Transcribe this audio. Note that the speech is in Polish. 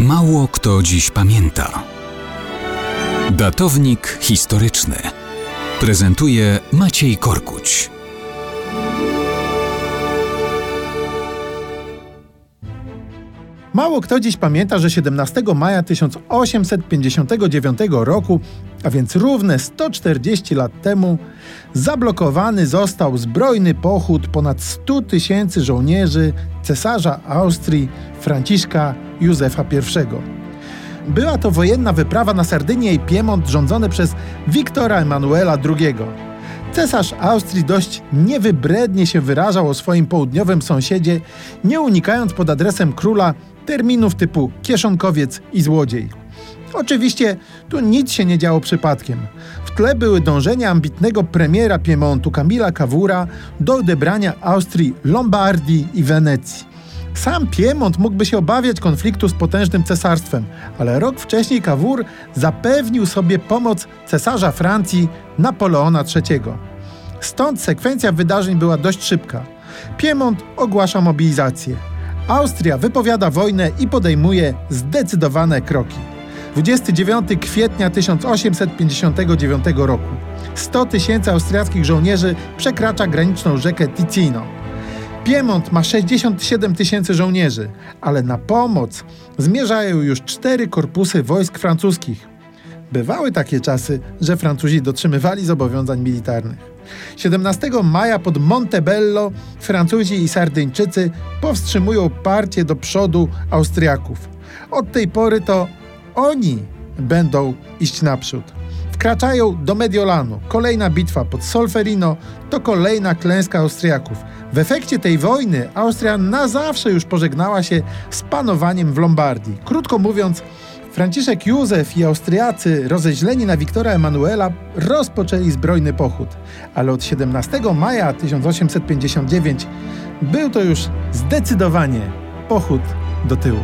Mało kto dziś pamięta. Datownik historyczny prezentuje Maciej Korkuć. Mało kto dziś pamięta, że 17 maja 1859 roku, a więc równe 140 lat temu, zablokowany został zbrojny pochód ponad 100 tysięcy żołnierzy cesarza Austrii Franciszka Józefa I. Była to wojenna wyprawa na Sardynię i Piemont rządzone przez Wiktora Emanuela II. Cesarz Austrii dość niewybrednie się wyrażał o swoim południowym sąsiedzie, nie unikając pod adresem króla terminów typu kieszonkowiec i złodziej. Oczywiście tu nic się nie działo przypadkiem. W tle były dążenia ambitnego premiera Piemontu Kamila Cavoura do odebrania Austrii Lombardii i Wenecji. Sam Piemont mógłby się obawiać konfliktu z potężnym cesarstwem, ale rok wcześniej Cavour zapewnił sobie pomoc cesarza Francji Napoleona III. Stąd sekwencja wydarzeń była dość szybka. Piemont ogłasza mobilizację. Austria wypowiada wojnę i podejmuje zdecydowane kroki. 29 kwietnia 1859 roku 100 tysięcy austriackich żołnierzy przekracza graniczną rzekę Ticino. Piemont ma 67 tysięcy żołnierzy, ale na pomoc zmierzają już cztery korpusy wojsk francuskich. Bywały takie czasy, że Francuzi dotrzymywali zobowiązań militarnych. 17 maja pod Montebello Francuzi i Sardyńczycy powstrzymują parcie do przodu Austriaków. Od tej pory to oni będą iść naprzód. Wkraczają do Mediolanu. Kolejna bitwa pod Solferino to kolejna klęska Austriaków. W efekcie tej wojny Austria na zawsze już pożegnała się z panowaniem w Lombardii. Krótko mówiąc, Franciszek Józef i Austriacy, rozeźleni na Wiktora Emanuela, rozpoczęli zbrojny pochód, ale od 17 maja 1859 był to już zdecydowanie pochód do tyłu.